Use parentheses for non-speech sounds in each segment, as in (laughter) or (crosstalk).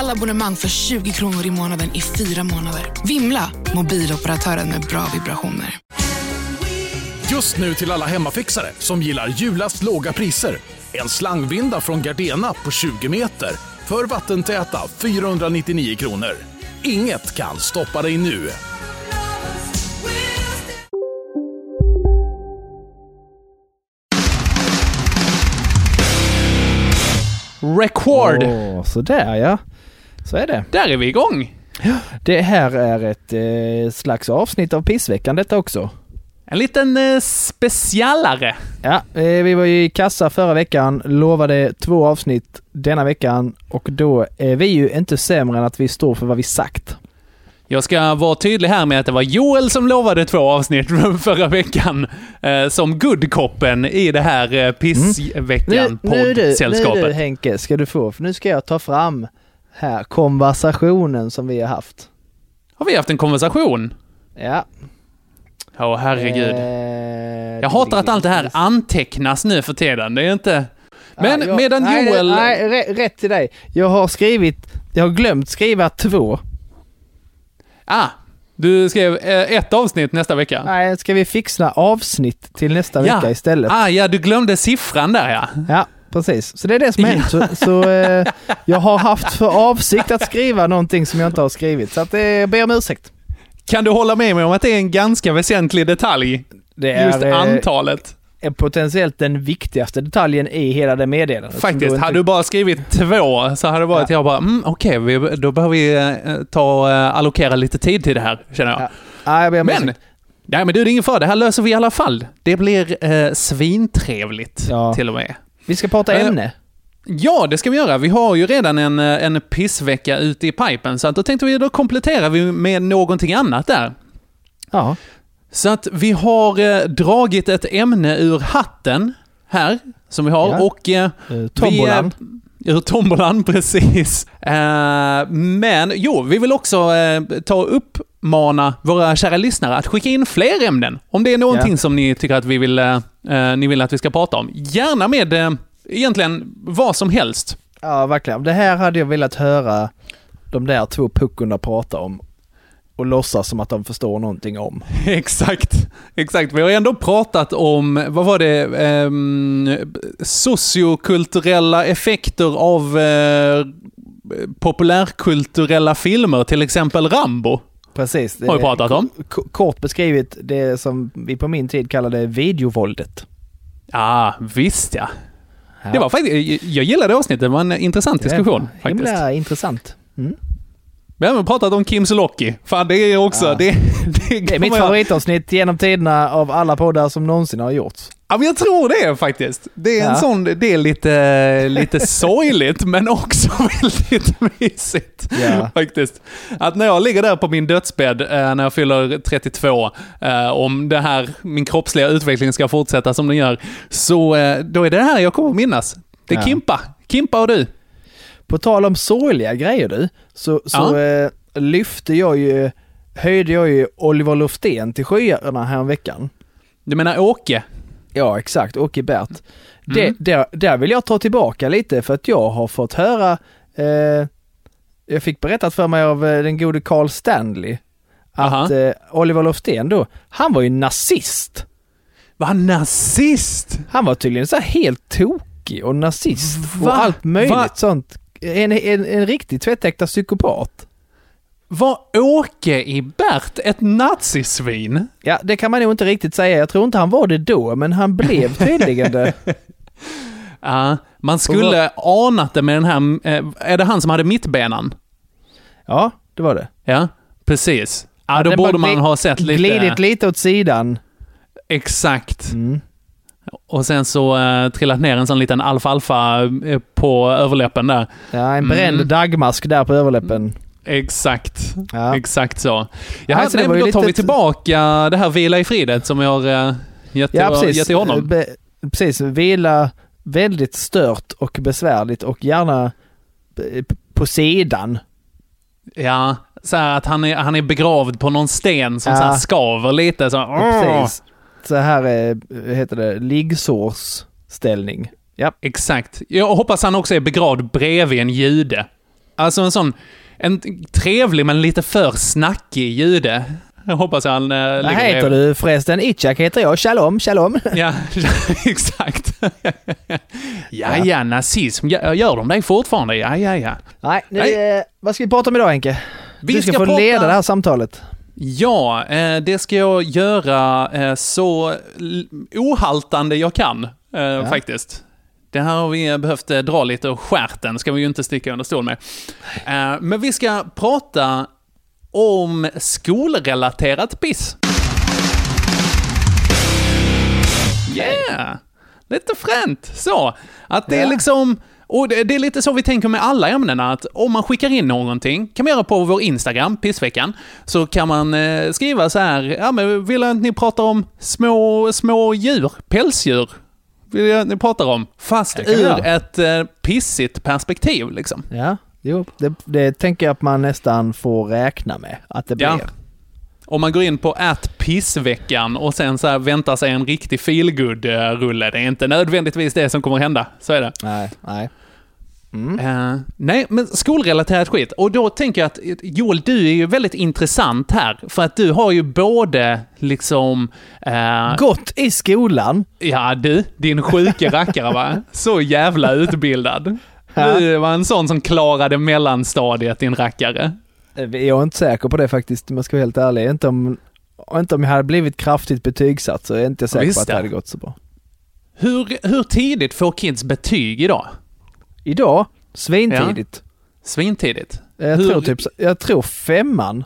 Alla abonnemang för 20 kronor i månaden i fyra månader. Vimla! Mobiloperatören med bra vibrationer. Just nu till alla hemmafixare som gillar julast låga priser. En slangvinda från Gardena på 20 meter för vattentäta 499 kronor. Inget kan stoppa dig nu. Record! Åh, sådär ja. Så är det. Där är vi igång! Det här är ett eh, slags avsnitt av pissveckan detta också. En liten eh, specialare. Ja, eh, vi var ju i kassa förra veckan, lovade två avsnitt denna veckan och då är vi ju inte sämre än att vi står för vad vi sagt. Jag ska vara tydlig här med att det var Joel som lovade två avsnitt förra veckan eh, som guldkoppen i det här eh, pissveckan nu, nu, du, nu du Henke ska du få, för nu ska jag ta fram här konversationen som vi har haft. Har vi haft en konversation? Ja. Åh herregud. Eh, Jag hatar att allt det här antecknas nu för tiden. Det är inte... Men Ja, jag- medan nej, Joel... Nej, rä- rätt till dig. Jag har skrivit, jag har glömt skriva två. Ah, du skrev eh, ett avsnitt nästa vecka. Nej, ska vi fixa avsnitt till nästa vecka istället? Ah, ja, du glömde siffran där ja. Ja, precis. Så det är det som har hänt. Så, så eh, jag har haft för avsikt att skriva någonting som jag inte har skrivit. Så att, eh, jag ber om ursäkt. Kan du hålla med mig om att det är en ganska väsentlig detalj? Det Just är, eh, antalet. är potentiellt den viktigaste detaljen i hela det meddelandet. Faktiskt, inte- hade du bara skrivit två så hade det varit Ja. jag bara, mm, okej, vi- då behöver vi eh, ta eh, allokera lite tid till det här, känner jag. Ja. Nej, jag ber om Men, ursäkt. nej men du, det är ingen fara. Det här löser vi i alla fall. Det blir eh, svintrevligt Ja. till och med. Vi ska prata Eh, ämne. Ja, det ska vi göra. Vi har ju redan en, eh, en pissvecka ute i pipen, så att då tänkte vi, då kompletterar vi med någonting annat där. Ja. Så att vi har eh, dragit ett ämne ur hatten här, som vi har, Ja. och... Eh, Eh, Tombolan. Vi, eh, ur tombolan, (laughs) precis. Eh, men jo, vi vill också eh, ta och uppmana våra kära lyssnare att skicka in fler ämnen. Om det är någonting Ja. som ni tycker att vi vill, eh, ni vill att vi ska prata om. Gärna med eh, egentligen vad som helst. Ja, verkligen. Det här hade jag velat höra de där två puckorna prata om. Och låtsas som att de förstår någonting om. (laughs) Exakt. Exakt. Vi har ändå pratat om, vad var det, ehm, sociokulturella effekter av eh, populärkulturella filmer, till exempel Rambo. Precis. det Har vi pratat om. Kort beskrivit det som vi på min tid kallade videovåldet. Ja, visst ja. Ja. Det var faktiskt, jag gillade avsnittet, det var en intressant diskussion. Det är Faktiskt. Himla intressant. Mm. Vi har även pratat om Kim Sulocki. Fan, det är också... Ja. Det, (laughs) det, Det är mitt favoritavsnitt genom tiderna av alla poddar som någonsin har gjorts. Ja, men jag tror det faktiskt. Det är en Ja. sån... Det är lite, lite (laughs) sorgligt, men också (laughs) väldigt mysigt. Ja. Faktiskt. Att när jag ligger där på min dödsbädd, eh, när jag fyller 32, eh, om det här, min kroppsliga utveckling ska fortsätta som den gör, så eh, då är det det här jag kommer att minnas. Det är Ja. Kimpa. Kimpa och du. På tal om sorgliga grejer du, så, så eh, lyfte jag ju, höjde jag ju Oliver Loften till skyarna här veckan. Du menar Åke? Ja, exakt. Åke Bert. Det, Mm. där, där vill jag ta tillbaka lite för att jag har fått höra, eh, jag fick berättat för mig av eh, den gode Carl Stanley, att eh, Oliver Loften då, han var ju nazist. Var han nazist? Han var tydligen så helt tokig och nazist Va? och allt möjligt Va? sånt. En, en, en riktig tvättäkta psykopat. Var Åke i Bert ett nazisvin? Ja, det kan man nog inte riktigt säga. Jag tror inte han var det då, men han blev tydligen det. (laughs) Ja, man skulle anat det med den här... eh, Är det han som hade mittbenan? Ja, det var det. Ja, precis. Ja, då Det borde man ha sett lite... Glidit lite åt sidan. Exakt. Mm. Och sen så uh, trillat ner en sån liten alfalfa eh, på överläppen där. Ja, en bränd Mm. dagmask där på överläppen. Exakt, Ja. exakt så. Ja, Alltså, nej, men då tar lite- vi tillbaka det här vila i fridet som jag har uh, gett, Ja, precis. gett till honom. Be, precis. Vila väldigt stört och besvärligt och gärna eh, på sidan. Ja, så här att han är, han är begravd på någon sten som Ja. så skaver lite. Så, åh! Precis. Så här är, heter det, liggsårsställning. Ja. Exakt. Jag hoppas han också är begravd bredvid en jude. Alltså en sån, en trevlig men lite för snackig jude. Jag hoppas han äh, Vad heter du förresten? Itchak heter jag. Shalom, shalom. (laughs) Ja, (laughs) exakt. (laughs) ja, ja, nazism. Ja, gör de det fortfarande? Ja, ja, ja. Nej, nu, Nej. Eh, vad ska vi prata om idag Henke? Vi du ska, ska få prata- leda det här samtalet. Ja, eh, det ska jag göra eh, så ohaltande jag kan, eh, faktiskt. Det här har vi behövt eh, dra lite ur stjärten, ska vi ju inte sticka under stol med. Men vi ska prata om skolrelaterat piss. Yeah! Lite fränt så. Att det är Ja. liksom... Och det, det är lite så vi tänker med alla ämnena, att om man skickar in någonting, kan man göra på vår Instagram, pissveckan, så kan man eh, skriva så här, ja men vill jag att ni pratar om små, små djur, pälsdjur, vill jag att ni pratar om, fast ur ett eh, pissigt perspektiv liksom. Ja, jo, det, det tänker jag att man nästan får räkna med att det blir. Ja. Om man går in på att pissveckan och sen så här väntar sig en riktig feelgood-rulle, det är inte nödvändigtvis det som kommer hända. Så är det. Nej, nej. Eh, nej, men skolrelaterat skit. Och då tänker jag att Joel, du är ju väldigt intressant här. För att du har ju både liksom... eh, Gått i skolan. ja, du, din sjuke rackare va? Så jävla utbildad. Du var en sån som klarade mellanstadiet, din rackare. Eh, Jag är inte säker på det faktiskt, om jag ska vara helt ärlig. Inte om, inte om jag hade blivit kraftigt betygsatt så är jag inte säker Visst på att det det. hade gått så bra. Hur, hur tidigt får kids betyg idag? Idag, svintidigt. Svintidigt. Jag, Hur- tror typ, jag tror femman.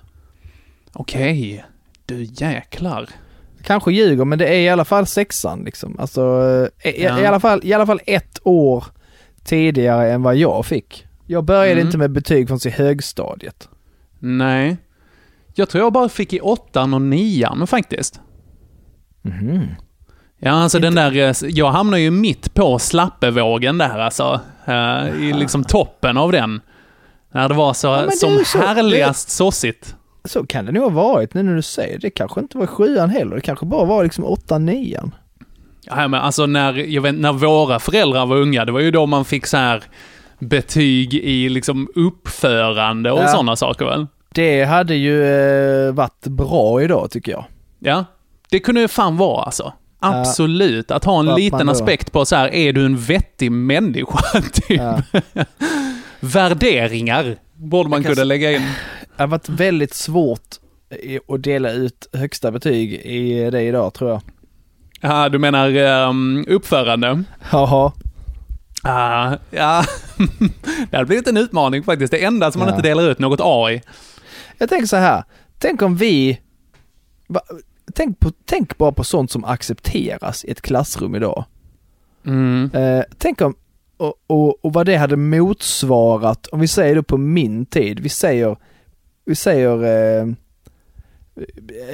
Okej. Du jäklar. Kanske ljuger, men det är i alla fall sexan liksom. Alltså, eh, i, Ja. i, alla fall, i alla fall ett år tidigare än vad jag fick. Jag började Mm. inte med betyg förrän i högstadiet. Nej. Jag tror jag bara fick i åttan och nian faktiskt. Mhm. Ja, alltså den där, eh, jag hamnar ju mitt på slappevågen där alltså. eh, I liksom toppen av den. När det var så, men det som så- härligast sossigt. Så kan det nog ha varit nu när du säger det. Det kanske inte var sjuan heller. Det kanske bara var liksom åttan, nian. Ja, men alltså när, jag vet, när våra föräldrar var unga, det var ju då man fick så här betyg i liksom uppförande och Ja. sådana saker väl? Det hade ju eh, varit bra idag tycker jag. Ja, det kunde ju fan vara alltså. Absolut. Att ha en att liten aspekt på så här, är du en vettig människa? (laughs) typ. Värderingar borde man kunna lägga in. Det har varit väldigt svårt att dela ut högsta betyg i det idag tror jag. Ja, du menar um, uppförande? Jaha. Ah, ja, (laughs) det hade blivit en utmaning faktiskt. Det enda som man Ja. inte delar ut något A i. Jag tänker så här. Tänk om vi... Tänk, på, tänk bara på sånt som accepteras i ett klassrum idag. Mm. Eh, tänk om... Och, och, och vad det hade motsvarat, om vi säger då på min tid, vi säger... Vi säger... Eh,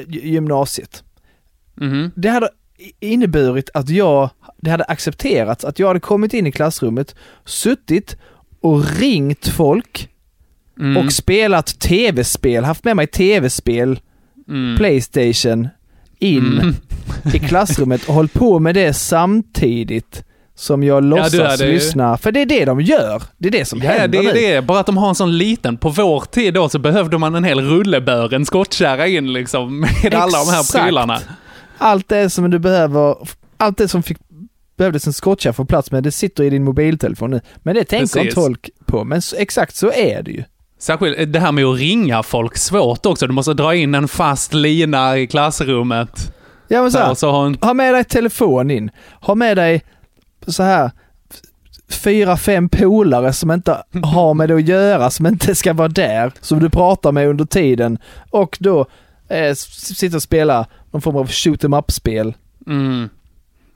gy- gymnasiet. Mhm. Det hade inneburit att jag, det hade accepterats att jag hade kommit in i klassrummet, suttit och ringt folk Mm. och spelat tv-spel, haft med mig tv-spel, Mm. Playstation, in Mm. i klassrummet och hållit på med det samtidigt som jag låtsas du hade lyssna. För det är det de gör. Det är det som Ja, händer det är nu. det. Bara att de har en sån liten. På vår tid då så behövde man en hel rullebör, en skottkärra in liksom med alla de här Exakt. prylarna. Allt det som du behöver, allt det som fick, behövdes en skottkärra få plats med, det sitter i din mobiltelefon nu. Men det tänker Precis. folk på. Men så, exakt så är det ju. Särskilt eh, det här med att ringa folk, svårt också. Du måste dra in en fast lina i klassrummet. Ja men så här, så ha en... ha med dig telefon in. Ha med dig så här fyra, fem polare som inte har med det att göra, som inte ska vara där, som du pratar med under tiden. Och då eh, sitta och spela någon form av shoot em up-spel. Mm.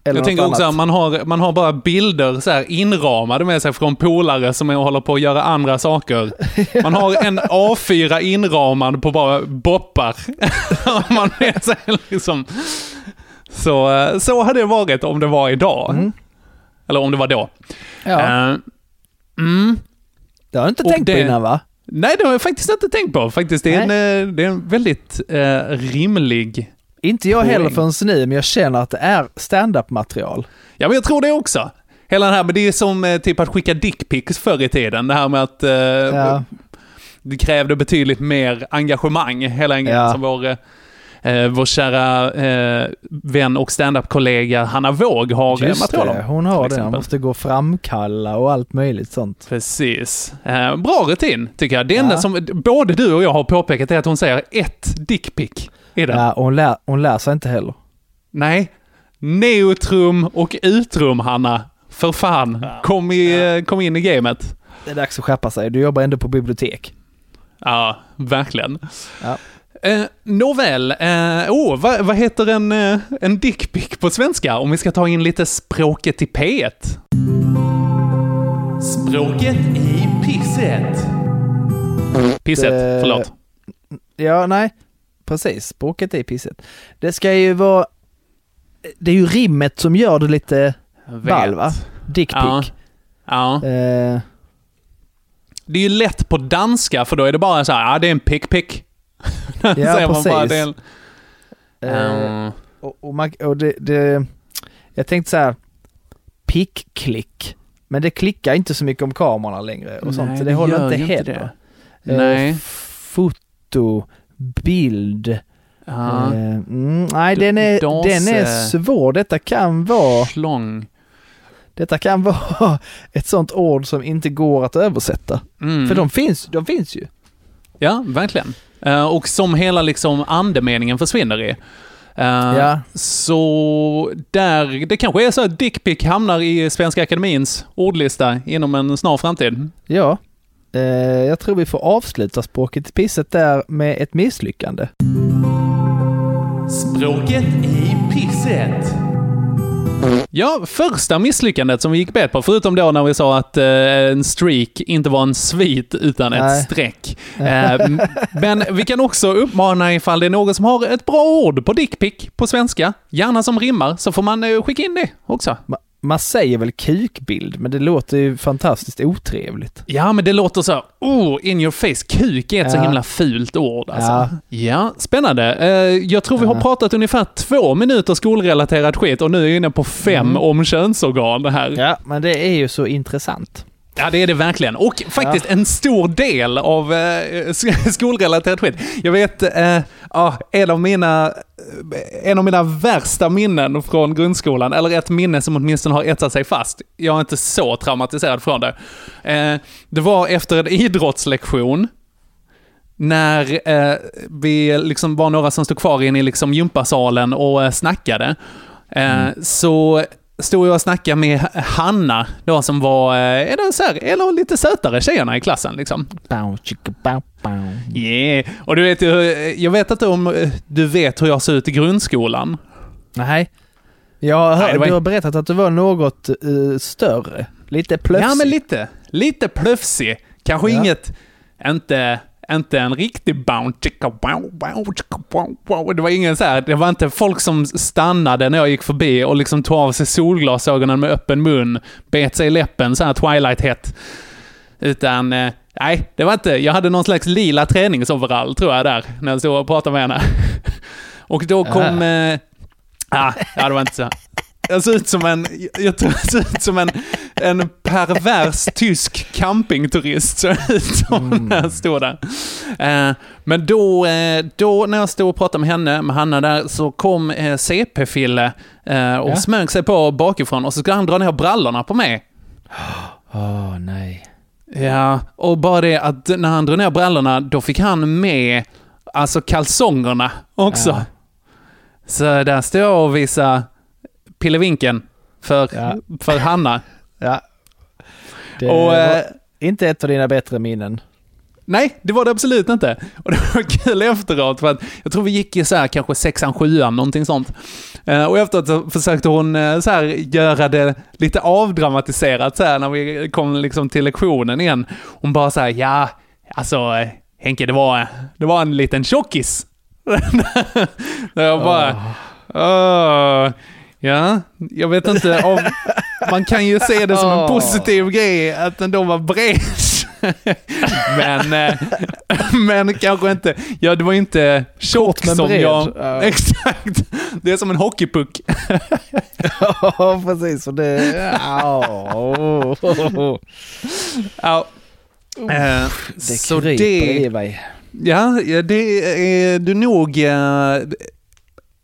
Eller Jag tänker också att man har, man har bara bilder så här inramade med sig från polare som är och håller på att göra andra saker. Man har en A4 inramad på bara boppar. (laughs) man med sig liksom. Så, eh, så hade det varit om det var idag. Mm. Eller om det var då. Ja, Eh, mm. det har du inte och tänkt på det- innan va? Nej, det har jag faktiskt inte tänkt på. Faktiskt, det är, en, eh, det är en väldigt eh, rimlig... Inte jag heller förrän nu, men jag känner att det är stand-up material. Ja, men jag tror det också. Hela det här, men det är som eh, typ att skicka dickpics förr i tiden. Det här med att eh, Ja. det krävde betydligt mer engagemang, hela enkelt. Ja. Som vår, eh, vår kära eh, vän och standup-kollega Hanna Våg har eh, Just material det, om. hon har det. Hon måste gå och framkalla och allt möjligt sånt. Precis. Eh, bra rutin, tycker jag. Det enda Ja. som både du och jag har påpekat är att hon säger ett dickpic i den. Ja, och hon, lär, hon lär sig inte heller. Nej. Neutrum och utrum, Hanna. För fan. Kom, i, kom in i gamet. Det är dags att skärpa sig. Du jobbar ändå på bibliotek. Ja, verkligen. Ja. Eh, nåväl, eh, oh, vad, vad heter en, eh, en dickpic på svenska? Om vi ska ta in lite språket i P1. Språket i pisset. Pisset, förlåt. Ja, nej. Precis. Språket är pisset. Det ska ju vara... Det är ju rimmet som gör det lite ball, va? Dickpic. Ja. Ja. Eh, Det är ju lätt på danska, för då är det bara så här, ja det är en pick-pick. (laughs) Ja, bara, precis. det är en- eh, och, och, man, och det, det... Jag tänkte så här... Pick-klick. Men det klickar inte så mycket om kamerorna längre och sånt. Nej, så det, det håller inte heller. det. Eh, Nej. Foto, bild. Ja. Eh, mm, nej, den är, den är svår. Detta kan vara... Schlong. Detta kan vara (laughs) ett sånt ord som inte går att översätta. Mm. För de finns, de finns ju. Ja, verkligen. Eh, och som hela liksom andemeningen försvinner i. Eh, Ja. Så där, det kanske är så att dickpic hamnar i Svenska Akademins ordlista inom en snar framtid. Ja. Eh, jag tror vi får avsluta språket i pisset där med ett misslyckande. Språket i pisset. Ja, första misslyckandet som vi gick bet på, förutom då när vi sa att eh, en streak inte var en svit utan ett Nej. streck. Eh, men vi kan också uppmana ifall det är någon som har ett bra ord på dickpic på svenska, gärna som rimmar, så får man eh, skicka in det också. Ma- Man säger väl kukbild, men det låter ju fantastiskt otrevligt. Ja, men det låter så, oh, in your face. Kuk är ett så Ja. himla fult ord alltså. Ja. Ja, spännande. Eh, jag tror vi har pratat ungefär två minuter skolrelaterat skit och nu är jag inne på fem Mm. om könsorgan här. Ja, men det är ju så intressant. Ja, det är det verkligen. Och faktiskt en stor del av eh, sk- (laughs) skolrelaterat skit. Jag vet, eh, ja, en, av mina, eh, en av mina värsta minnen från grundskolan, eller ett minne som åtminstone har etsat sig fast. Jag är inte så traumatiserad från det. Eh, det var efter en idrottslektion, när eh, vi liksom var några som stod kvar inne i liksom gympasalen och eh, snackade. Eh, Så stod jag och snackade med Hanna, då som var, så här, en av lite sötare tjejerna i klassen liksom. Yeah. Och du vet jag vet inte om eh, du vet hur jag ser ut i grundskolan. Nej. Jag hört, Nej, var- du har berättat att du var något eh, större. Lite plötsligt. Ja, men lite. Lite plöfsig. Kanske Ja. inget, inte, inte en riktig. Det var ingen så här, det var inte folk som stannade när jag gick förbi och liksom tog av sig solglasögonen med öppen mun, bet sig i läppen så här twilight-hett. Utan, eh, nej, det var inte, jag hade någon slags lila träningsoverall tror jag där, när jag stod och pratade med henne. (laughs) Och då kom, eh, ah, ja, det var inte så. Jag ser ut som en, jag tror jag ser ut som en, en pervers tysk campingturist. Så jag ut som när jag stod där. Eh, men då, eh, då när jag stod och pratade med henne, med Hanna där, så kom eh, CP-Fille och Ja. smög sig på bakifrån och så skulle han dra ner brallorna på mig. (gasps) Åh, nej. Ja, och bara det att när han drog ner brallorna, då fick han med alltså kalsongerna också. Ja. Så där står jag och visar pillevinken för, Ja. för Hanna. Ja. Det Och, var eh, inte ett av dina bättre minnen. Nej, det var det absolut inte. Och det var kul efteråt, för att jag tror vi gick i så här kanske sexan, sjuan, någonting sånt. Eh, Och efteråt så försökte hon eh, så här göra det lite avdramatiserat så här när vi kom liksom till lektionen igen. Hon bara så här, ja, alltså Henke, det var, det var en liten tjockis. (laughs) Där jag bara, åh, ja, jag vet inte om... Man kan ju se det som en positiv grej att den då var bred. men, eh, men kanske inte, ja det var inte tjock Kort som bred. jag... Ja. (laughs) Exakt. Det är som en hockeypuck. Ja, precis. Och det... Ja. Ja. Eh, Det så det... i mig. Ja, ja, det är du nog eh,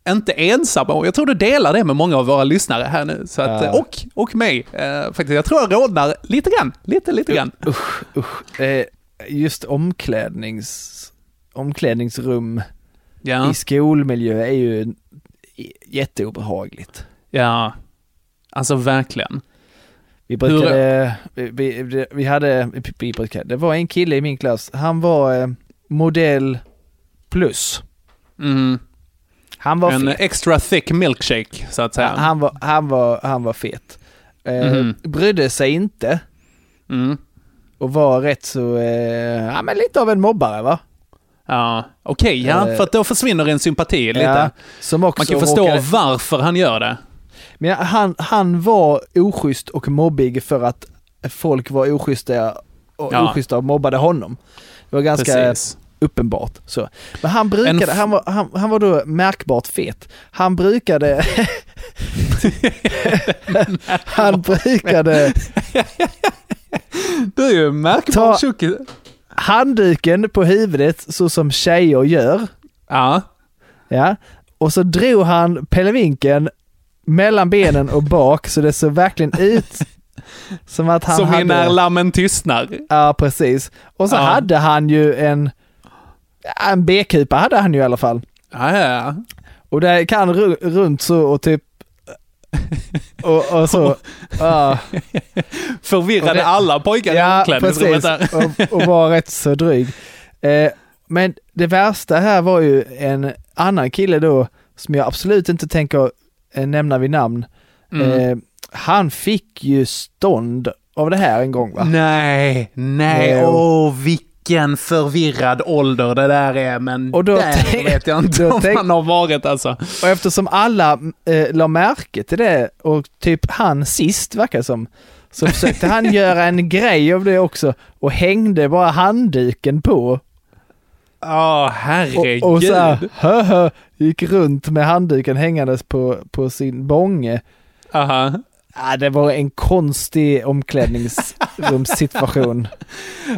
inte ensam om. Jag tror du delar det med många av våra lyssnare här nu. Så att, Ja. och, och mig. Eh, faktiskt. Jag tror jag rodnar lite grann. Lite, lite grann. Usch, usch. Eh, Just omklädnings, omklädningsrum Ja, i skolmiljö är ju jätteobehagligt. ja. Alltså verkligen. Vi brukade, vi, vi, vi hade, vi brukade, det var en kille i min klass, han var eh, modell plus. Mm. Han var En fet. extra thick milkshake, så att säga. Han, han, var, han, var, han var fet. Eh, Mhm. Brydde sig inte Mm. och var rätt så, eh, ja men lite av en mobbare va? Ja, okej, ja, Eh, för att då försvinner en sympati lite. Ja, som också Man kan förstå råkade- varför han gör det. Men han, han var oschysst och mobbig för att folk var oschyssta och, Ja. oschyssta och mobbade honom. Det var ganska Precis. Uppenbart. Så. Men han brukade, han, var, han, han var då märkbart fet. Han brukade... (laughs) han brukade Du är ju en märkbar tjockis. handduken på huvudet så som tjejer gör. Ja. Ja. Och så drog han pelevinken mellan benen och bak så det såg verkligen ut som att han Som hade... i När lammen tystnar. Ja, precis. Och så Ja. hade han ju en, en B-kupa hade han ju i alla fall. Ja, ja. Och det kan ru- runt så och typ och, och så. (laughs) Ja, Förvirrade det- alla pojkar i ja omklädningsrummet precis. där. Och, och var rätt så dryg. Eh, men det värsta här var ju en annan kille då som jag absolut inte tänker eh, nämna vid namn. Mm. Eh, han fick ju stånd av det här en gång va? Nej, nej, Jo. åh vilken förvirrad ålder det där är, men Och då där vet jag inte om man har varit alltså. Och eftersom alla eh, la märke till det och typ han sist verkar som, så försökte han (laughs) göra en grej av det också och hängde bara handduken på. Åh, herregud. Och, och så här, hö, hö, gick runt med handduken hängandes på, på sin bånge. Aha. Ah, det var en konstig omklädningsrumssituation. (laughs)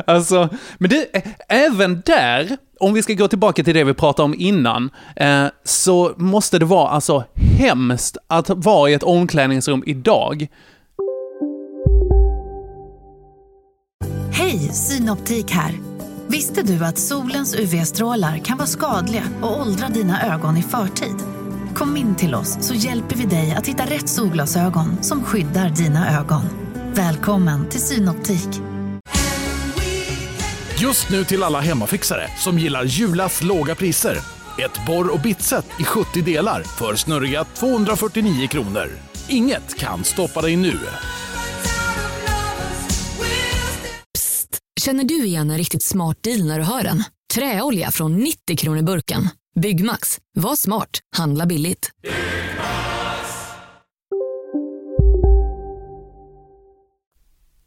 Alltså, men det, ä- även där, om vi ska gå tillbaka till det vi pratade om innan, eh, så måste det vara alltså hemskt att vara i ett omklädningsrum idag. Hej, Synoptik här. Visste du att solens UV-strålar kan vara skadliga och åldra dina ögon i förtid? Kom in till oss så hjälper vi dig att hitta rätt solglasögon som skyddar dina ögon. Välkommen till Synoptik. Just nu till alla hemmafixare som gillar Julas låga priser. Ett borr och bitset i 70 delar för snurriga 249 kronor. Inget kan stoppa dig nu. Känner du igen en riktigt smart deal när du hör den? Träolja från 90 kronor burken. Byggmax. Var smart. Handla billigt.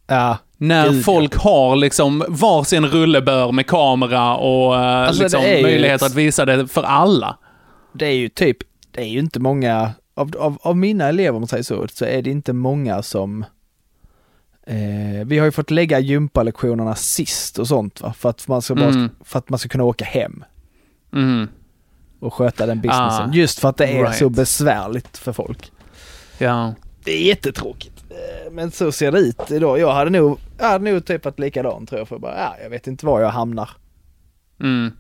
Ja, När Gud, ja. folk har liksom varsin rullebör med kamera och eh, Alltså, liksom ju möjlighet ett- att visa det för alla. det är ju typ, det är ju inte många, av, av, av mina elever om man säger så, så är det inte många som eh, vi har ju fått lägga gympalektionerna sist och sånt va, för att man ska, bara, Mm. för att man ska kunna åka hem Mm. Och sköta den businessen. Ah, Just för att det är right. så besvärligt för folk. Ja. Det är jättetråkigt. Eh, Men så ser det ut idag. Jag hade nog, jag hade nog typ varit likadan tror jag för bara, ja, jag vet inte var jag hamnar. Mm.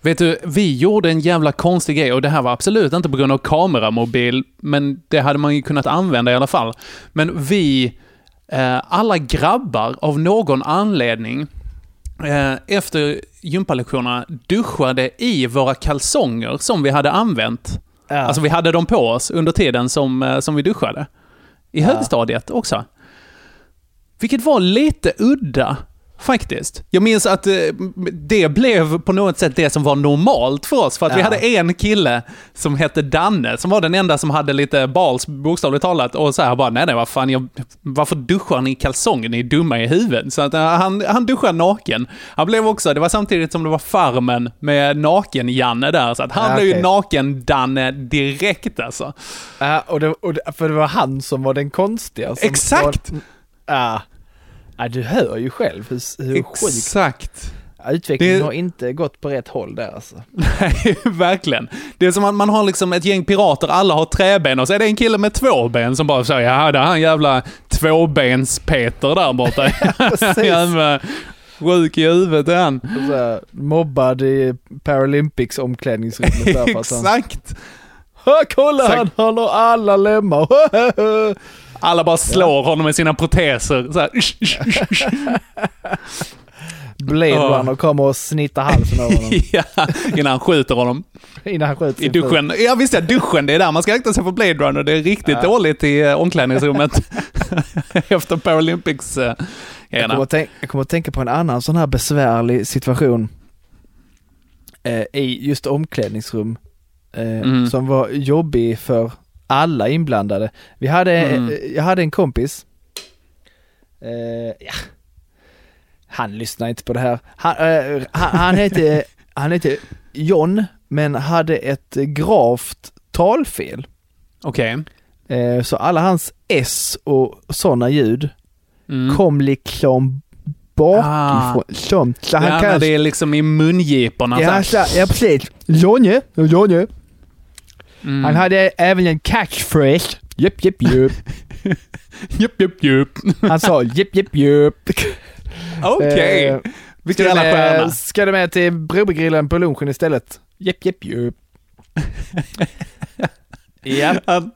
Vet du, vi gjorde en jävla konstig grej och det här var absolut inte på grund av kameramobil, men det hade man ju kunnat använda i alla fall. Men vi, eh, alla grabbar av någon anledning, efter gympalektionerna duschade i våra kalsonger som vi hade använt. Ja. Alltså vi hade dem på oss under tiden som, eh, som vi duschade. I Ja. högstadiet också. Vilket var lite udda, faktiskt. Jag minns att eh, det blev på något sätt det som var normalt för oss. För att vi Ja. hade en kille som hette Danne, som var den enda som hade lite balls, bokstavligt talat. Och så här bara, nej nej, vad fan, jag, varför duschar ni i kalsonger? Ni är dumma i huvudet. Så att, eh, han, han duschade naken. Han blev också, det var samtidigt som det var Farmen med naken-Janne där. Så att han Ja, blev ju okej. naken-Danne direkt alltså. Ja, och det, och det, för det var han som var den konstiga. Exakt! Var, ja. Ja, du hör ju själv hur, hur. Exakt. Ja, Utvecklingen Det- har inte gått på rätt håll där alltså. (laughs) Nej, verkligen. Det är som att man har liksom ett gäng pirater, alla har träben och så är det en kille med två ben som bara säger ja, det är han jävla tvåbens-Peter där borta. (laughs) (laughs) Jävla sjuk i huvudet är han. Här, mobbad i Paralympics omklädningsrummet där han... Exakt. "Ha, Kolla Exakt. han, han har alla lemmar. Alla bara slår honom med sina proteser. Så här. Blade Ja. Runner kommer och snittar halsen av honom (laughs) ja, innan han skjuter honom. innan han skjuter I fru. duschen. Ja visst ja, duschen, det är där man ska akta sig för Blade Runner. Det är riktigt dåligt i eh, omklädningsrummet. (laughs) Efter Paralympics eh, Jag kommer, tänka, jag kommer att tänka på en annan sån här besvärlig situation eh, i just omklädningsrum Mm. som var jobbig för alla inblandade. Vi hade, Mm. eh, jag hade en kompis, eh, ja. han lyssnar inte på det här. Han, eh, han, han, hette, (laughs) han hette John, men hade ett gravt talfel. Okej. Eh, så alla hans S och sådana ljud Mm. kom liksom bakifrån. Som, så han ja, kan... det är liksom i mungiporna. Ja, så ja precis. Jonne, Jonne. Mm. Han hade även en catchphrase. Jepp, jepp, (laughs) jepp. Jupp, jupp, jupp. Han sa jepp, jepp, jepp. Okej. Eh, Vilken jävla stjärna. med, ska du med till Brobygrillen på lunchen istället? Jepp, jepp, jepp. (laughs) ja. Han,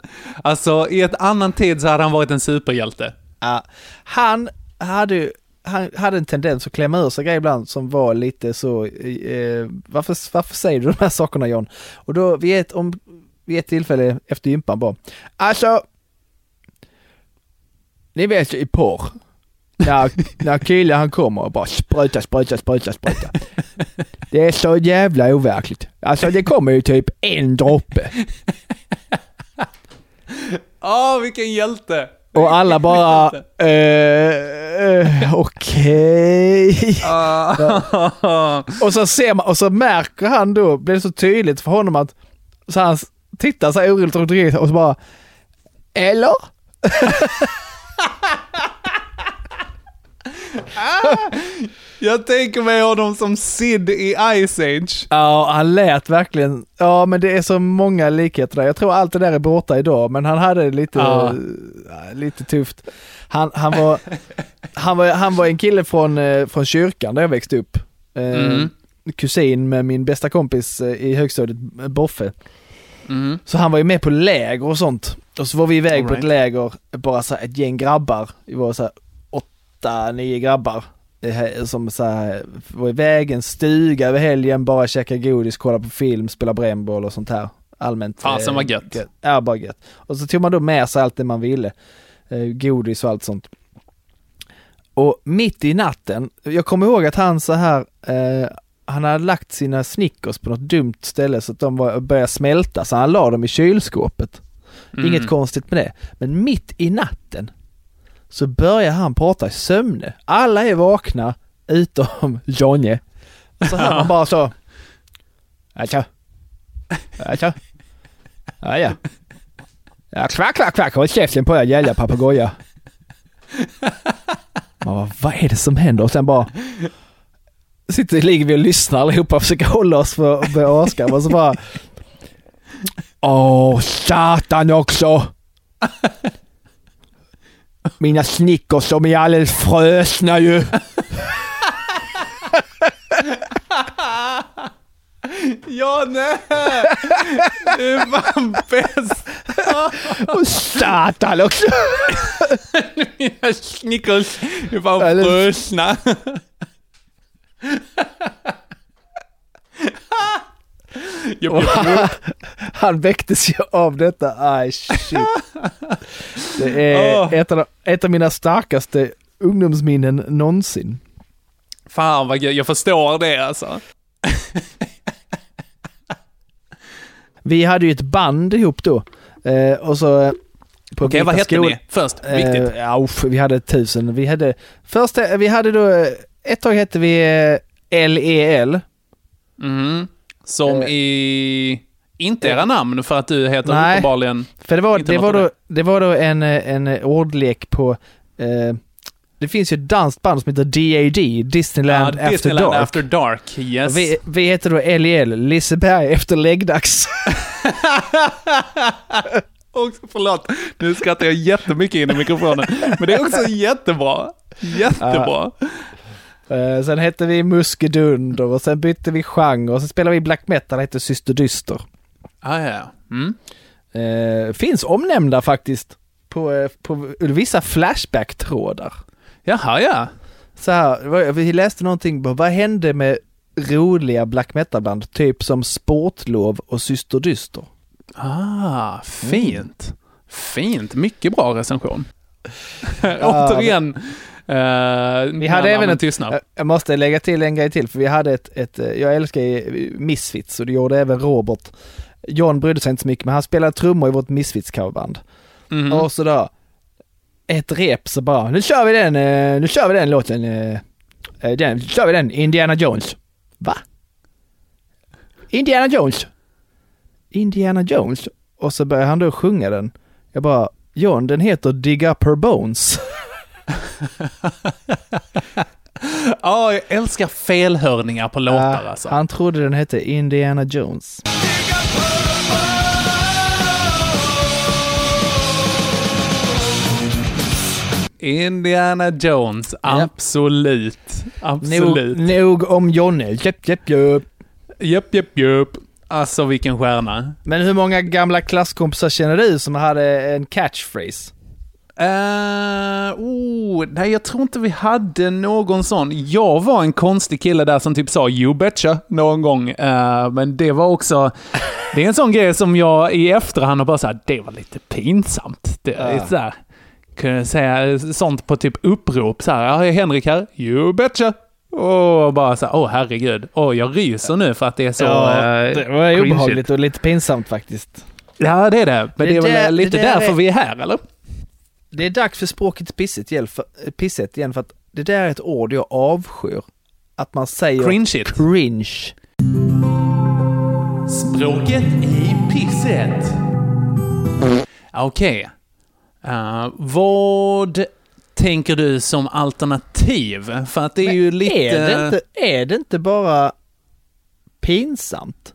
alltså, i ett annan tid så hade han varit en superhjälte. Ja. Han hade han hade en tendens att klämma ur sig grejer ibland som var lite så, eh, varför, varför säger du de här sakerna John? Och då vid ett, om, vid ett tillfälle efter gympan bara, alltså, ni vet ju i porr, när, (laughs) när killen han kommer och bara spruta, spruta, spruta, spruta. Det är så jävla overkligt. Alltså det kommer ju typ en droppe. (laughs) Åh, vilken hjälte! Och alla bara, eh, eh, okej. Ah. (laughs) Och så ser man, och så märker han då, blir det så tydligt för honom att, så han s- tittar så här oroligt sig och så bara, eller? (laughs) Jag tänker mig honom som Sid i Ice Age. Ja, han lät verkligen, ja men det är så många likheter där. Jag tror allt det där är borta idag, men han hade det lite, Ja. ja, lite tufft. Han, han, var, han, var, han var en kille från, eh, från kyrkan där jag växte upp. Eh, Mm. Kusin med min bästa kompis eh, i högstadiet, Boffe. Mm. Så han var ju med på läger och sånt. Och så var vi iväg på All ett right. läger, bara så ett gäng grabbar. Vi var så här åtta, nio grabbar. Som så här, var iväg en stuga över helgen, bara käka godis, kolla på film, spela brännboll och sånt här. Allmänt. Fasen eh, vad gött. Ja, bara gött. Och så tog man då med sig allt det man ville. Eh, godis och allt sånt. Och mitt i natten, jag kommer ihåg att han så här, eh, han hade lagt sina Snickers på något dumt ställe så att de var, började smälta, så han la dem i kylskåpet. Mm. Inget konstigt med det. Men mitt i natten så börjar han prata i sömne. Alla är vakna utom (laughs) Jonne. Så hör man bara så. Alltså. Ja, ja. Ja, kvack, kvack, kvack. Håll käften på er jävla papegoja. Man bara, vad är det som händer? Och sen bara sitter, ligger vi och lyssnar allihopa och försöker hålla oss för att börja och så bara Åh, satan också! Mina Snickers, de är alldeles frösna ju. Ja, nej! Det är fan bäst! Och satan också! (laughs) Mina Snickers är fan frusna han, han väcktes ju av detta. Aj, shit. Det är oh. ett, av, ett av mina starkaste ungdomsminnen någonsin. Fan vad gud, jag förstår det alltså. Vi hade ju ett band ihop då. Eh, och så... Eh, på Okej, vad hette ni först? Viktigt. Eh, ja, vi hade tusen. Vi hade... Först, vi hade då eh, ett tag hette vi eh, LEL. Mhm. Som eh, i... Inte era namn för att du heter Nej. uppenbarligen... För det var, det var, då, det var då en, eh, en ordlek på... Eh, det finns ju ett danskt band som heter DAD, Disneyland Ja, After Disneyland Dark. After Dark, yes. Vi, vi heter då LEL, Liseberg efter läggdags. (laughs) Också, förlåt, nu skrattar jag jättemycket in i mikrofonen. Men det är också jättebra. Jättebra. Eh, sen hette vi Muskedunder och sen bytte vi genre och sen spelade vi black metal, hette Syster Dyster. Ah, ja. Mm. Eh, finns omnämnda faktiskt på, eh, på vissa Flashback-trådar. Jaha, ja. Så här, vi läste någonting, på, vad hände med roliga black metal-band, typ som Sportlov och Syster Dyster? Ah, fint. Fint. Mycket bra recension. (laughs) Återigen. Uh, Vi hade även ett, tystnad. jag- måste lägga till en grej till, för vi hade ett, ett eh, jag älskar ju Misfits och det gjorde även Robert. John brydde sig inte så mycket, men han spelade trummor i vårt Misfits coverband. Mhm. Och så då, ett rep så bara, nu kör vi den, eh, nu kör vi den låten, eh, eh, den, nu kör vi den, Indiana Jones. Va? Indiana Jones? Indiana Jones? Och så börjar han då sjunga den. Jag bara, John, den heter Dig Up Her Bones. (laughs) Ja, jag älskar felhörningar på låtar Ah, alltså. Han trodde den hette Indiana Jones. Indiana Jones, absolut. Nog, Absolut. nog om Jonne. Japp, japp, japp. Japp, japp, japp. Alltså vilken stjärna. Men hur många gamla klasskompisar känner du som hade en catchphrase? Uh, oh, nej, jag tror inte vi hade någon sån. Jag var en konstig kille där som typ sa you betcha någon gång. Eh, men det var också... Det är en sån grej som jag i efterhand har bara såhär, det var lite pinsamt. Det är Ja. så här, kunde säga sånt på typ upprop så här, är Henrik här? You betcha! Och bara så här, åh herregud. Åh, jag ryser nu för att det är så... ja, eh, det var obehagligt och lite pinsamt faktiskt. Ja, det är det. Men det, Det är väl lite det där därför är- vi är här, eller? Det är dags för språket pisset igen, för, pisset igen för att det där är ett ord jag avskyr. Att man säger Cringeigt. cringe. Språket i pisset. Okej. Eh, vad tänker du som alternativ? För att det är Men ju lite... Är det, inte, är det inte bara pinsamt?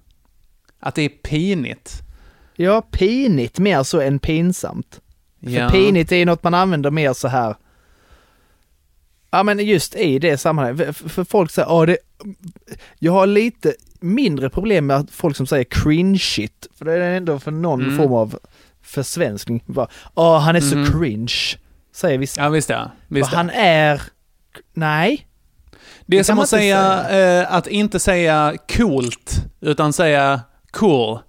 Att det är pinigt. Ja, pinigt mer så än pinsamt. Ja. För pinigt är ju något man använder mer så här. Ja men just i det sammanhanget, för, folk säger, ja det, jag har lite mindre problem med folk som säger cringe shit, för det är ändå för någon Mm. form av försvenskning. Ja, han är Mhm. så cringe, säger vissa. Ja, visst ja. Visst han är, nej. Det är det som att inte säga, eh, att inte säga coolt, utan säga cool.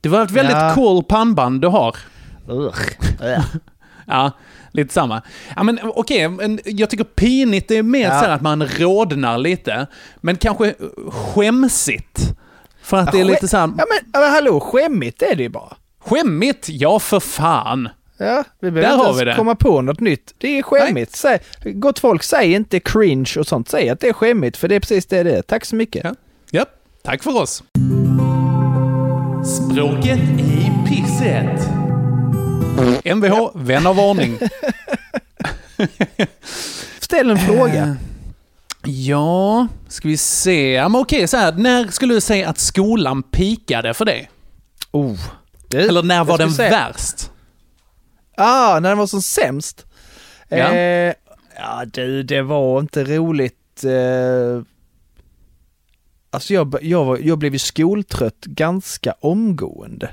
Det var ett väldigt Ja. cool pannband du har. (laughs) Ja, lite samma. Ja, men okej, men jag tycker pinigt är mer Ja. så här att man rodnar lite. Men kanske skämsigt. För att det är Ja, lite så här, Ja men, ja, men hallå, skämmigt är det ju bara. skämmigt? Ja, för fan. Ja, vi Där behöver har inte vi ens det. komma på något nytt. Det är skämmigt. Säg, gott folk, säg inte cringe och sånt. Säg att det är skämmigt, för det är precis det det är. Tack så mycket. Ja. Ja, tack för oss. Språket i pisset. Mvh, vän av ordning. Ställ en fråga. Eh, Ja, ska vi se. Ja, men okej, så här. När skulle du säga att skolan pikade för dig? Oh. Du, Eller när var den säga- värst? Ah, när den var som sämst? Ja. Eh, ja du, det var inte roligt. Eh, alltså jag, jag, jag blev ju skoltrött ganska omgående.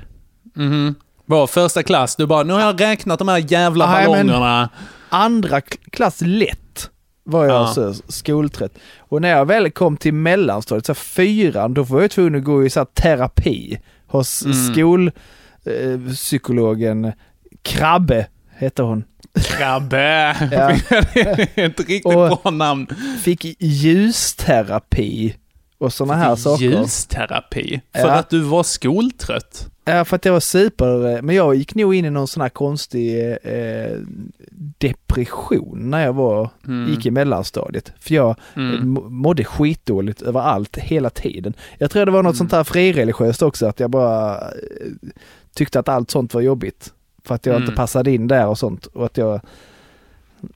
Mhm. Var första klass, du bara, nu har jag räknat de här jävla Nej, ballongerna. Andra klass lätt. var jag Ja. så skoltrött. Och när jag väl kom till mellanstadiet, så fyran, då var jag tvungen att gå i så här terapi hos Mm. skolpsykologen eh, Krabbe, hette hon. Krabbe! Ja. (laughs) det är ett riktigt Och- bra namn. Fick ljusterapi och sådana här saker. Ljusterapi. För Ja. att du var skoltrött. Ja, för att jag var super, men jag gick nog in i någon sån här konstig eh, depression när jag var, Mm. gick i mellanstadiet. För jag Mm. m- mådde skitdåligt överallt hela tiden. Jag tror det var något Mm. sånt här frireligiöst också, att jag bara eh, tyckte att allt sånt var jobbigt. För att jag Mm. inte passade in där och sånt. Och att jag...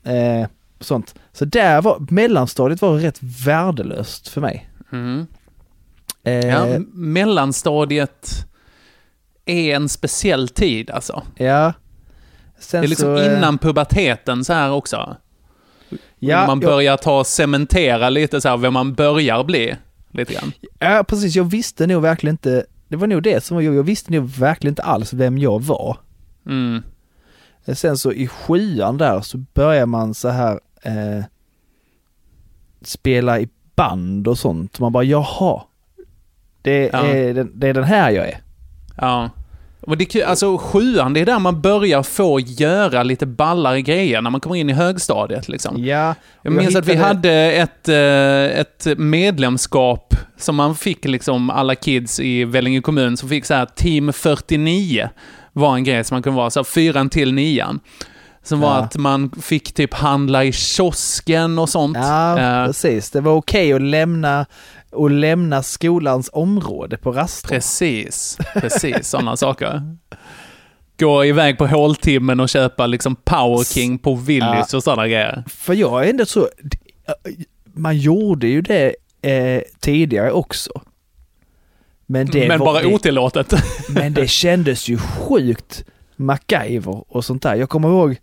Eh, sånt. Så där var, mellanstadiet var rätt värdelöst för mig. Mm. Eh, Ja, mellanstadiet är en speciell tid alltså. ja. Sen Det är liksom så, eh, innan puberteten så här också. Ja, man jag- börjar ta och cementera lite så här vem man börjar bli. Lite grann. Ja, precis. Jag visste nog verkligen inte, det var nog det som var jag, jag visste nog verkligen inte alls vem jag var. Mm. Sen så i sjuan där så börjar man så här eh, spela i band och sånt. Man bara jaha, det, Ja. är, den, det är den här jag är. Ja. Och det, alltså sjuan, det är där man börjar få göra lite ballare grejer när man kommer in i högstadiet liksom. Ja, Jag minns att vi hade ett, eh, ett medlemskap som man fick liksom alla kids i Vellinge kommun som fick så här Team 49 var en grej som man kunde vara, så här fyran till nian. Som var Ja. att man fick typ handla i kiosken och sånt. Ja, Eh, precis. Det var okej att lämna, att lämna skolans område på raster. Precis, precis sådana saker. Gå iväg på håltimmen och köpa liksom Power King på Willys och sådana grejer. För jag är ändå så, man gjorde ju det eh, tidigare också. Men det Men var, bara det, otillåtet. Men det kändes ju sjukt MacGyver och sånt där. Jag kommer ihåg,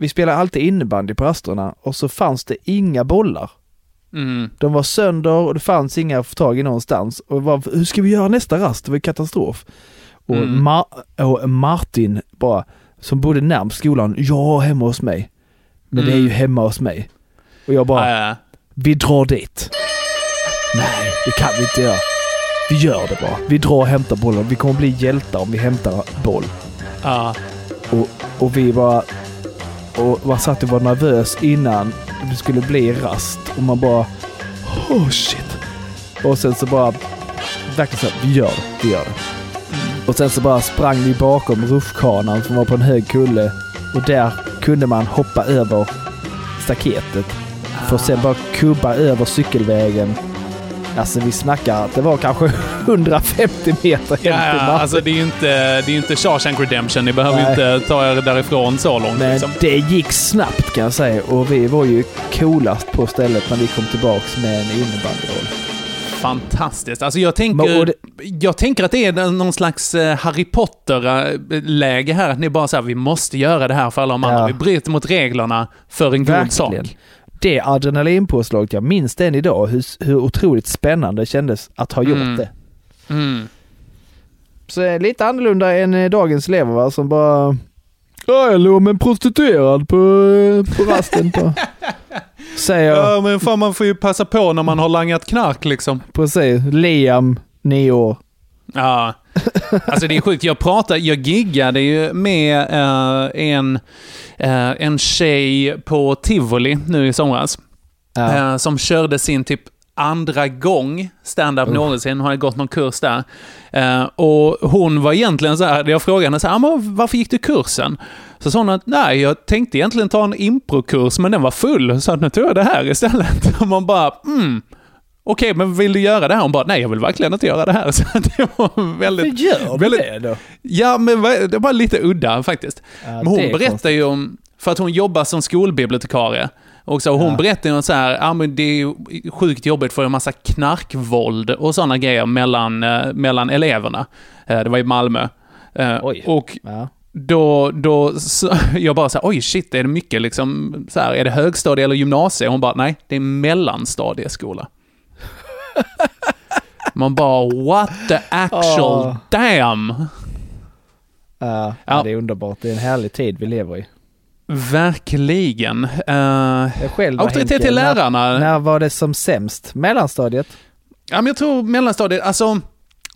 vi spelade alltid innebandy på rasterna och så fanns det inga bollar. Mm. De var sönder och det fanns inga att få tag i någonstans. Och var, hur ska vi göra nästa rast? Det var ju katastrof. Och, Mm. Ma- och Martin bara, som bodde närmast skolan, ja hemma hos mig. Men det är ju Mm. hemma hos mig. Och jag bara, ja. vi drar dit. Nej, det kan vi inte göra. Vi gör det bara. Vi drar och hämtar bollen. Vi kommer bli hjältar om vi hämtar boll. Ja. Och, och vi bara... Och man satt och var nervös innan det skulle bli rast. Och man bara... Oh shit. Och sen så bara... Verkligen så här, vi gör det. Vi gör det. Och sen så bara sprang vi bakom rutschkanan som var på en hög kulle. Och där kunde man hoppa över staketet. För att sen bara kubba över cykelvägen. Alltså vi snackar att det var kanske (laughs) 150 meter hem Ja, till Martin. alltså det är ju inte, det är inte Shawshank Redemption. Ni behöver Nej. inte ta er därifrån så långt. Men liksom. det gick snabbt kan jag säga och vi var ju coolast på stället när vi kom tillbaks med en innebandyboll. Fantastiskt. Alltså jag tänker, det- jag tänker att det är någon slags eh, Harry Potter-läge här. Att ni bara säger vi måste göra det här för alla de andra. Ja. Vi bryter mot reglerna för en god sak. Det adrenalinpåslaget, jag minns det än idag, hur, hur otroligt spännande det kändes att ha gjort Mm. det. Mm. Så är lite annorlunda än eh, dagens elever va, som bara Ja, jag låg med en prostituerad på, eh, på rasten på... (laughs) Säger Ja, men fan man får ju passa på när man har langat knark liksom. precis, Liam, nio år. Ja, alltså det är sjukt. Jag pratade, jag giggade ju med eh, en, eh, en tjej på Tivoli nu i somras. Eh, som körde sin typ andra gång stand-up Usch. någonsin. Hon hade gått någon kurs där. Och hon var egentligen så här, jag frågade henne så här, "Ah, men varför gick du kursen? Så sa hon att nej, jag tänkte egentligen ta en improkurs, men den var full, så nu tog jag det här istället. (laughs) Och man bara, mm, okej, men vill du göra det här? Hon bara, nej, jag vill verkligen inte göra det här. (laughs) Så det var väldigt... gör du väldigt- det då? Ja, men det var lite udda faktiskt. Ja, Men hon berättar ju om, för att hon jobbar som skolbibliotekarie, och så, och hon Ja. berättar ju så här, ja men det är ju sjukt jobbigt för en massa knarkvåld och sådana grejer mellan, eh, mellan eleverna. Eh, det var i Malmö. Eh, Oj. och Ja. då, då, så, (laughs) jag bara så här, oj shit, är det mycket liksom, så här, är det högstadie eller gymnasie? Hon bara, nej, det är mellanstadieskola. Man bara, what the actual Ah. damn? Ja, Ja. det är underbart. Det är en härlig tid vi lever i. Verkligen. Uh, auktoritet till när- lärarna. När var det som sämst? Mellanstadiet? Ja, men jag tror mellanstadiet, alltså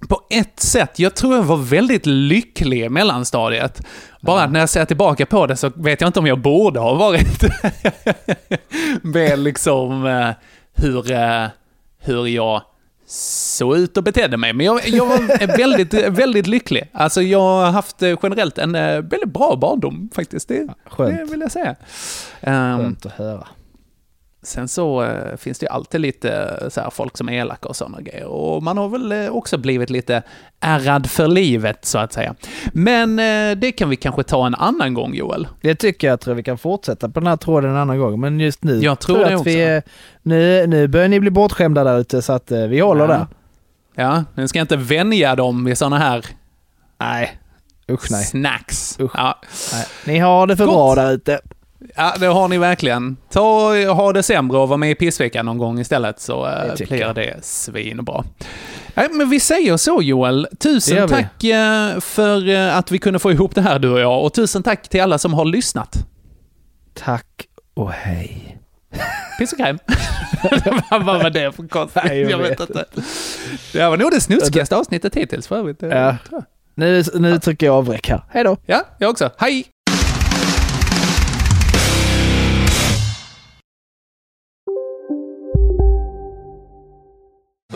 på ett sätt, jag tror jag var väldigt lycklig i mellanstadiet. Bara att när jag ser tillbaka på det så vet jag inte om jag borde ha varit (laughs) med liksom eh, hur, eh, hur jag såg ut och betedde mig. Men jag, jag var väldigt, (laughs) väldigt lycklig. Alltså jag har haft eh, generellt en eh, väldigt bra barndom faktiskt. Det, det Skönt. vill jag säga. Ehm, Skönt att höra. Sen så eh, finns det ju alltid lite eh, så här, folk som är elaka och sådana grejer. Och man har väl eh, också blivit lite ärrad för livet, så att säga. Men det kan vi kanske ta en annan gång, Joel. Det tycker jag, tror vi kan fortsätta på den här tråden en annan gång. Men just nu Jag tror det att vi, nu, nu börjar ni bli bortskämda där ute så att vi håller Ja. där. Ja, nu ska jag inte vänja dem vid sådana här Nej, usch nej. snacks. Usch. Ja. nej. Ni har det för Gott. bra där ute. Ja, det har ni verkligen. Ta och ha det sämre och var med i pissveckan någon gång istället, så eh, Det blir jag. det svinbra. Nej, men vi säger så Joel. Tusen gör vi. tack eh, för eh, att vi kunde få ihop det här du och jag. Och tusen tack till alla som har lyssnat. Tack och hej. (laughs) Piss och kräm. (laughs) Vad var det för konstigt? Nej, jag jag vet vet inte. Det var nog det snuskigaste avsnittet hittills för övrigt. Ja. Nu, nu trycker jag avbräck här. Hej då. Ja, jag också. Hej!